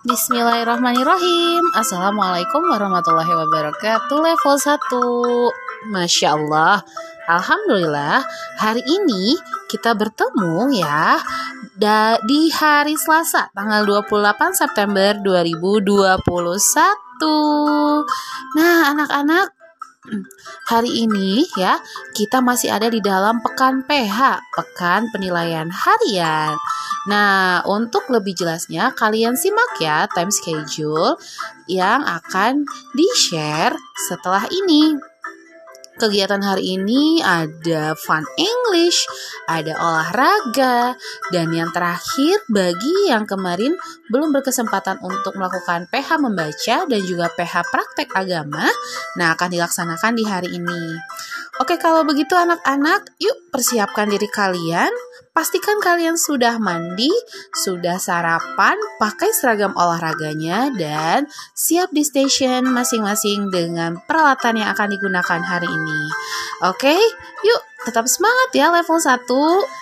Bismillahirrahmanirrahim. Assalamualaikum warahmatullahi wabarakatuh. Level 1 Masya Allah. Alhamdulillah. Hari ini kita bertemu ya Di hari Selasa Tanggal 28 September 2021 Nah anak-anak Hari ini ya kita masih ada di dalam pekan PH, pekan penilaian harian. Nah, untuk lebih jelasnya kalian simak ya time schedule yang akan di-share setelah ini. Kegiatan hari ini ada fun English, ada olahraga, dan yang terakhir bagi yang kemarin belum berkesempatan untuk melakukan PH membaca dan juga PH praktek agama, nah akan dilaksanakan di hari ini. Oke, kalau begitu anak-anak, yuk persiapkan diri kalian Pastikan kalian sudah mandi, sudah sarapan, pakai seragam olahraganya, dan siap di station masing-masing dengan peralatan yang akan digunakan hari ini. Oke, yuk tetap semangat ya level 1.